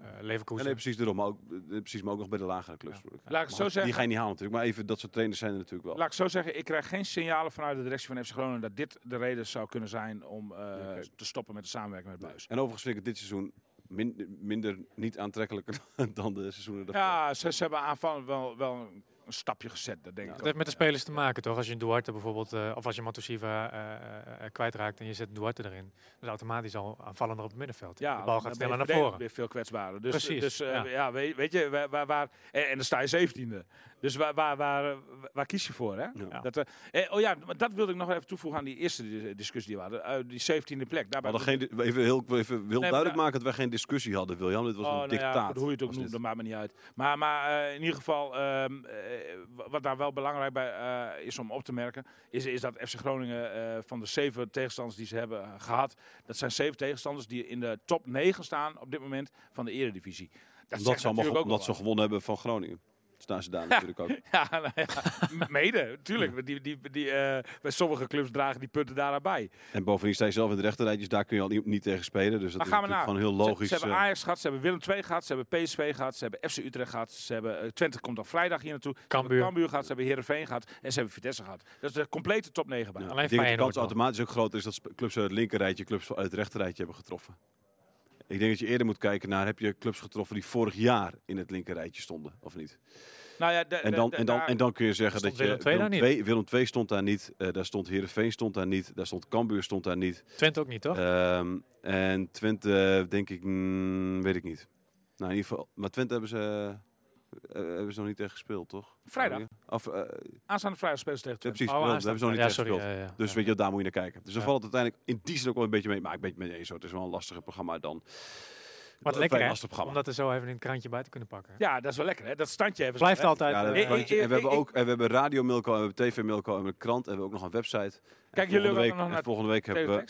Ja, Leverkusen. nee, precies daarom, maar ook, eh, precies, maar ook nog bij de lagere clubs. Ja. Laat ik zo zeggen. Die ga je niet halen natuurlijk, maar even dat soort trainers zijn er natuurlijk wel. Laat ik zo zeggen, ik krijg geen signalen vanuit de directie van FC Groningen dat dit de reden zou kunnen zijn om eh, te stoppen met de samenwerking met Buis. En overigens vind ik het dit seizoen min- minder niet aantrekkelijker dan de seizoenen daarvoor. Ja, ze, ze hebben aanvallend wel, wel een stapje gezet, dat denk Ja. ik Het ook. heeft met de spelers te maken, toch? Als je een Duarte bijvoorbeeld, eh, of als je Matusiva eh, eh, eh, kwijtraakt en je zet Duarte erin, dan is automatisch al aanvallender op het middenveld. Ja, de bal gaat sneller naar voren. weer veel kwetsbaarder. Dus, Precies, Dus eh, ja. ja. weet, weet je, waar, waar, waar- en, en dan sta je zeventiende. Dus waar, waar, waar, waar kies je voor, hè? Ja. Dat, eh, eh, oh ja, dat wilde ik nog even toevoegen aan die eerste di- discussie die we hadden. Eh, die zeventiende plek. We Daarbij hadden geen, even heel, even heel duidelijk maken dat wij geen discussie hadden, William. Dit was Oh, een nou ja, dictaat. goed, hoe je het ook noemt, dat maakt me niet uit. Maar, maar eh, in ieder geval, ehm, eh, wa- wat daar wel belangrijk bij is om op te merken, is, is dat FC Groningen van de zeven tegenstanders die ze hebben eh, gehad, dat zijn zeven tegenstanders die in de top 9 staan op dit moment van de Eredivisie. Dat ze, allemaal, natuurlijk ge- ook omdat ze gewonnen hebben van Groningen. Staan ze daar natuurlijk ook. Ja, nou ja, mede, tuurlijk. Die, die, die, eh, bij sommige clubs dragen die punten daar aan bij. En bovendien sta je zelf in de rechterrijtjes. Daar kun je al niet, niet tegen spelen. Dus dat Maar is gaan we natuurlijk naar. gewoon heel logisch. Ze, hebben eh, Ajax gehad, ze hebben Willem II gehad, ze hebben PSV gehad, ze hebben FC Utrecht gehad, ze hebben eh, Twente komt dan vrijdag hier naartoe. Ze hebben Cambuur. Cambuur gehad, ze hebben Heerenveen gehad en ze hebben Vitesse gehad. Dat is de complete top 9 bij. ja, Alleen ik denk dat de kans automatisch ook groter is dat clubs uit het linkerrijtje clubs uit het rechterrijtje hebben getroffen. Ik denk dat je eerder moet kijken naar heb je clubs getroffen die vorig jaar in het linkerrijtje stonden of niet. Nou ja, de- En dan, de- en dan, en dan kun je zeggen dat je Willem II daar niet? II, Willem II stond daar niet, eh, daar stond Heerenveen stond daar niet, daar stond Cambuur stond daar niet. Twente ook niet, toch? Ehm, en Twente denk ik, mm, weet ik niet. Nou in ieder geval, maar Twente hebben ze, hebben ze nog niet tegen gespeeld, toch? Vrijdag. Of, eh, aanstaande vrijdag spelen ze tegen ja, Twente. precies, Oh, daar aanstaande hebben ze nog niet ja, tegen sorry. gespeeld. ja, ja, Dus ja. weet je, daar moet je naar kijken. Dus dan Ja. valt het uiteindelijk in die zin ook wel een beetje mee. Maar ik ben het met je eens. Het is wel een lastige programma dan. Wat Een lekker, hè? lastig programma. Om dat er zo even in een krantje bij te kunnen pakken. Ja, dat is wel lekker hè. Dat standje hebben ze. Blijft altijd... Ja, dat eh, eh, en we eh, hebben eh, ook en we hebben Radio Milko, en we hebben TV Milko, en we hebben een krant, en we hebben ook nog een website. Kijk, jullie week, nog en naar volgende week hebben we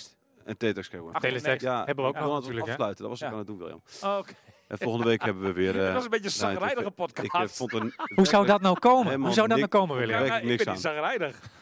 een teletext Teletext Ja, hebben we ook nog het natuurlijk, hè? afsluiten. Dat was ik Ja. aan het doen, William. Oh, oké. En volgende week hebben we weer... Dat eh, was een beetje een nou, is- zagrijdige podcast. Ik vond een, Hoe zou dat nou komen? Hoe zou dat nou komen, Ja, William? werkt nou, ik ben niet aan. zagrijnig.